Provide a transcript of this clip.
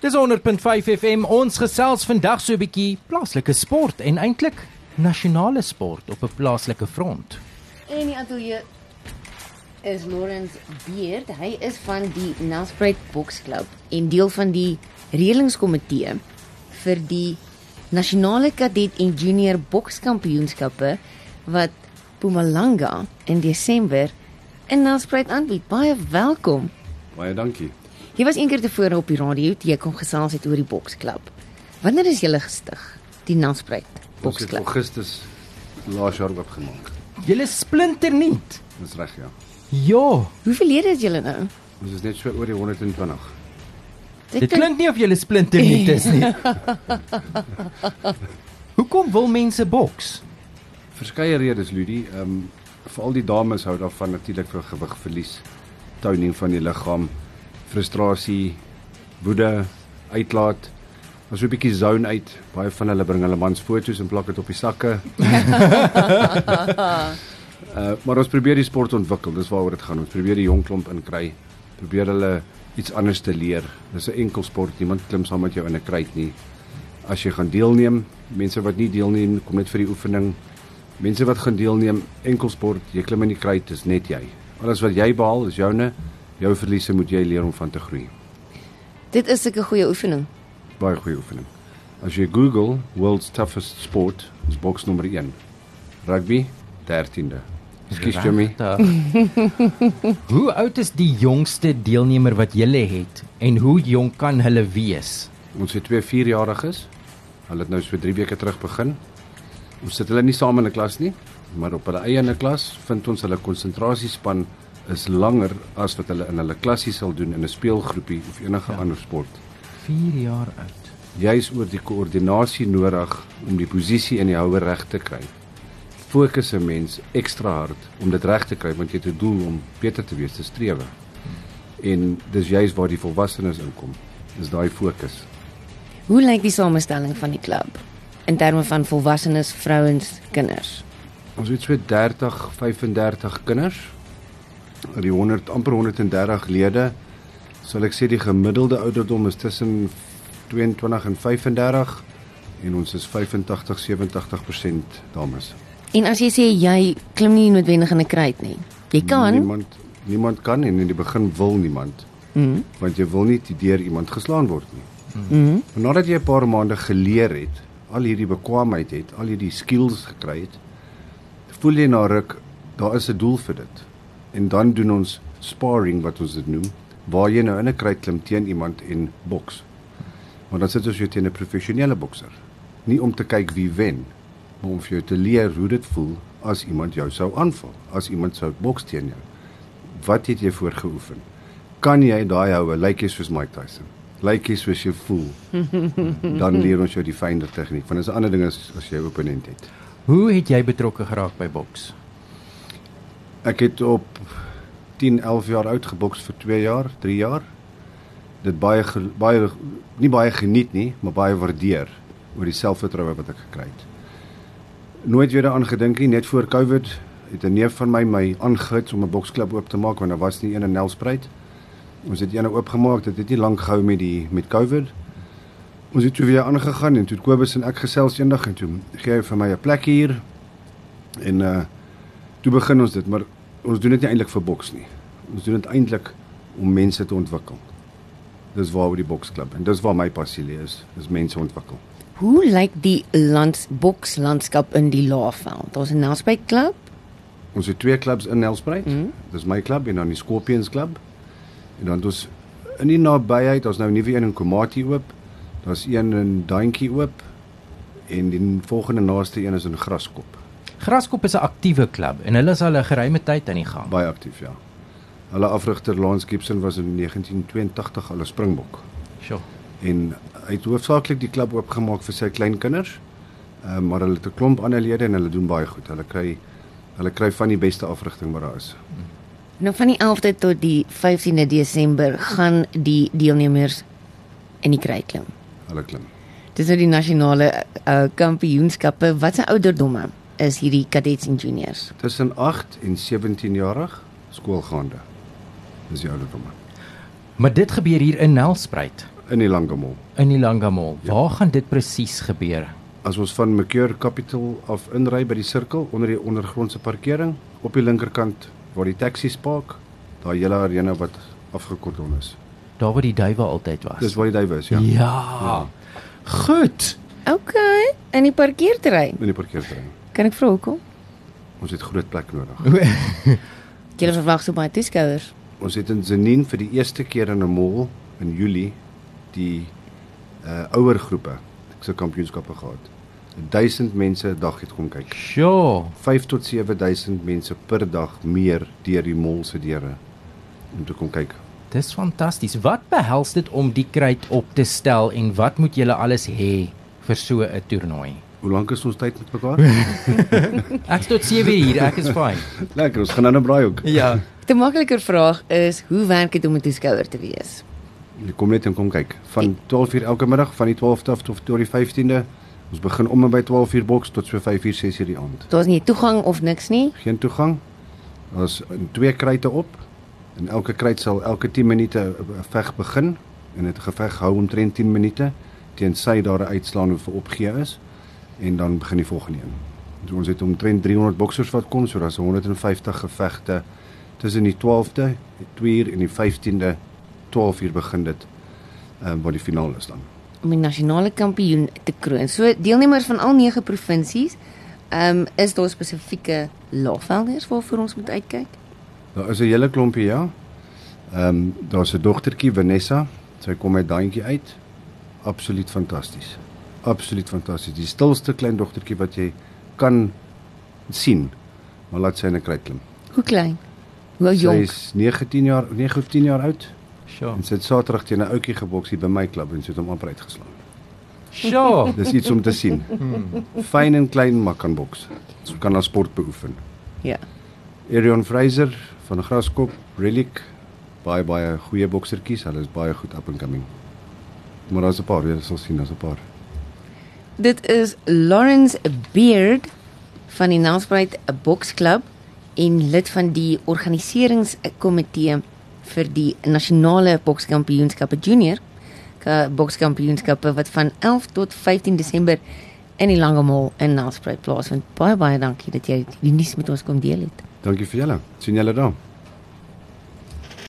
Dis 100.5 FM. Ons gesels vandag so 'n bietjie plaaslike sport en eintlik nasionale sport op 'n plaaslike front. En die ateljee is Lawrence Beard. Hy is van die Nelspruit Boksklub en deel van die reëlingskomitee vir die nasionale kadet en junior bokskampioenskappe wat Mpumalanga in Desember in Nelspruit aanbied. Baie welkom. Baie dankie. Jy was eendag tevore op die radio toe jy kom gesels het oor die boksklub. Wanneer is julle gestig? Die Nelspruit het Boksklub. Augustus laas jaar oopgemaak. Julle splinter nuut. Dis reg ja. Ja, Hoeveel lede is julle nou? Ons is net so oor die 120. dit klink nie of julle splinter nuut is nie. Hoekom wil mense boks? Verskeie redes Ludie, ehm um, veral die dames hou daarvan natuurlik vir gewigverlies, toning van die liggaam, frustrasie, woede, uitlaat. Ons 'n bietjie zone uit. Baie van hulle bring hulle mans foto's en plak dit op die sakke. uh, maar ons probeer die sport ontwikkel. Dis waaroor dit gaan. Ons probeer die jong klomp inkry. Probeer hulle iets anders te leer. Dis 'n enkel sport. Niemand klim saam met jou in 'n kruit nie. As jy gaan deelneem, mense wat nie deelneem kom net vir die oefening. Mense wat gaan deelneem, enkel sport, jy klim in die kruit, dis net jy. Alles wat jy behaal is joune. Jou verliese moet jy leer om van te groei. Dit is 'n goeie oefening. Baie goeie oefening. As jy Google World's Toughest Sport, is boks nommer 1. Rugby 13de. Ekskuus Jimmy. Regtig. hoe oud is die jongste deelnemer wat julle het en hoe jonk kan hulle wees? Ons het twee 4-jariges. Hulle het nou so 3 weke terug begin. Ons sit hulle nie saam in 'n klas nie, maar op hulle eie in 'n klas vind ons hulle konsentrasiespan is langer as wat hulle in hulle klasie sal doen in 'n speelgroepie of enige ja. ander sport. 4 jaar oud. Juis oor die koördinasie nodig om die posisie en die houer reg te kry. Fokus 'n mens ekstra hard om dit reg te kry want jy het 'n doel om beter te wees, te strewe. En dis juis waar die volwassenes inkom. Dis daai fokus. Hoe lyk die samestelling van die klub in terme van volwassenes, vrouens, kinders? Ons het so 30, 35 kinders. Uit die 100 amper 130 lede sal ek sê die gemiddelde ouderdom is tussen 22 en 35 en ons is 85 87% dames. En as jy sê jy klim nie noodwendig in 'n kruit nie. Jy kan. Niemand niemand kan en in die begin wil niemand. Mhm. Want jy wil nie deur iemand geslaan word nie. Mhm. Maar nadat jy 'n paar maande geleer het, al hierdie bekwaamheid het, al hierdie skills gekry het, voel jy na ruk daar is 'n doel vir dit. En dan doen ons sparring wat ons dit noem, waar jy nou in 'n kruit klim teen iemand en boks. Maar dan sit ons jou teen 'n professionele bokser. Nie om te kyk wie wen, maar om vir jou te leer hoe dit voel as iemand jou sou aanval, as iemand sou boks teen jou. Wat het jy voorgeoefen? Kan jy daai houe lyk jy soos Mike Tyson? Lyk jy soos jy voel? Dan leer ons jou die fynere tegniek. Want dit is 'n ander ding as as jy 'n opponent het. Hoe het jy betrokke geraak by boks? Ek het op 10, 11 jaar oud geboks vir 2 jaar, 3 jaar. Dit baie baie nie baie geniet nie, maar baie waardeer oor die selfvertroue wat ek gekry het. Nooit weer daaraan gedink nie, net voor Covid het 'n neef van my my aangids om 'n boksklub oop te maak want daar was nie een in Nelspruit. Ons het een oopgemaak, dit het nie lank gehou met die met Covid. Ons het toe weer aangegaan en toe Kobus en ek gesels eendag en toe gee hy vir my 'n plek hier. En uh toe begin ons dit, maar ons doen dit nie eintlik vir boks nie. Ons doen dit eintlik om mense te ontwikkel. Dis waar die boksklub en dis waar my passie lê is, is mense ontwikkel. Hoe lyk die lands bokslandskap in die Laagveld? Daar's 'n Nelspruit klub. Ons het twee klubs in Nelspruit. Mm. Dis my klub en dan die Scorpions klub. En dan het ons in die nabyheid, daar's nou nuwe een in Komati oop. Daar's een in Duintjie oop en die volgende naaste een is in Graskop. Graskop is 'n aktiewe klub en hulle is al 'n geruime tyd aan die gang. Baie aktief, ja. Hulle afrigter Lance Gibson was in 1982 al 'n Springbok. Sjoe. en hy het hoofsaaklik die klub oopgemaak vir sy kleinkinders. Ehm uh, maar hulle het 'n klomp ander lede en hulle doen baie goed. Hulle kry hulle kry van die beste afrigting wat daar is. Nou van die 11de tot die 15de Desember gaan die deelnemers in die kruit klim. Hulle klim. Dis nou die nasionale uh, kampioenskappe. Wat se ouderdomme is hierdie kadets en juniors? Tussen 8 en 17 jarig skoolgaande. Dis die ouderdomme. Maar dit gebeur hier in Nelspruit. in die Langamol. in die Langamall. Waar gaan dit presies gebeur? As ons van Mercure Capital af inry by die sirkel onder die ondergrondse parkering op die linkerkant waar die taksies park, daai hele arena wat afgekort is. Daar waar die duiwe altyd was. Dis waar die duiwe is, ja. Ja. Goed. OK, in die parkeerterrein. In die parkeerterrein. Kan ek vra hoekom? Ons het groot plek nodig. Julle verwag so baie toeskouers. Ons het in Zenin vir die eerste keer in 'n mall in Julie die uh ouer groepe se kampioenskappe gehad. 1000 mense 'n dag het kom kyk. Sjoe. 5 tot 7000 mense per dag meer deur die mall se deure om te kom kyk. Dis fantasties. Wat behels dit om die kruit op te stel en wat moet julle alles hê vir so 'n toernooi? Hoe lank is ons tyd met mekaar? Ek's tot 7 hier, ek is fyn. Lekker, ons gaan nou na Braaihoek. Ja. 'n Makliker vraag is hoe werk dit om 'n toeskouer te wees? Jy kom net en kom kyk. Van 12:00 elke middag van die 12de af tot tot die 15de. Ons begin om en by 12:00 boks tot so 5:00 6:00 die aand. Daar's nie toegang of niks nie. Geen toegang. Daar's in twee kruite op. En elke kruit sal elke 10 minute 'n veg begin en dit geveg hou omtrent 10 minute teensy daar 'n uitslaan of 'n opgee is en dan begin die volgende een. So ons het omtrent 300 boksers wat kom, so daar's 150 gevegte tussen die 12de, 2 uur en die 15de 12 uur begin dit ehm um, waar die finaal is dan. om die nasionale kampioen te kroon. So deelnemers van al 9 provinsies, ehm um, is daar spesifieke laagvelders waarvoor ons moet uitkyk? Daar is 'n hele klompie ja. Ehm um, daar's 'n dogtertjie Vanessa, sy kom uit daantjie uit. Absoluut fantasties. Absoluut fantasties. Die stilste klein dogtertjie wat jy kan sien. Maar laat sy in 'n kruit klim. Hoe klein? Hoe Sy jonk? is 19 jaar, 9 of 10 jaar oud. Sjoe. En sy het Saterdag teen 'n ouetjie geboks hier by my klub en sy het hom amper uitgeslaan. Sjoe. Dis iets om te sien. Fyn en klein maar kan boks. Sy kan haar sport beoefen. Ja. Arion Fraser van Graskop, Relic, baie baie goeie boksertjies. Hulle is baie goed up and coming. Maar daar's 'n paar, jy sal sien, daar's 'n paar. Dit is Lawrence Beard van die Nelspruit Boksklub en lid van die organiseringskomitee vir die nasionale bokskampioenskappe junior ka- bokskampioenskappe wat van 11 tot 15 Desember in die Langemall in Nelspruit plaasvind. Baie baie dankie dat jy die nuus met ons kom deel het. Dankie vir julle. sien julle daar.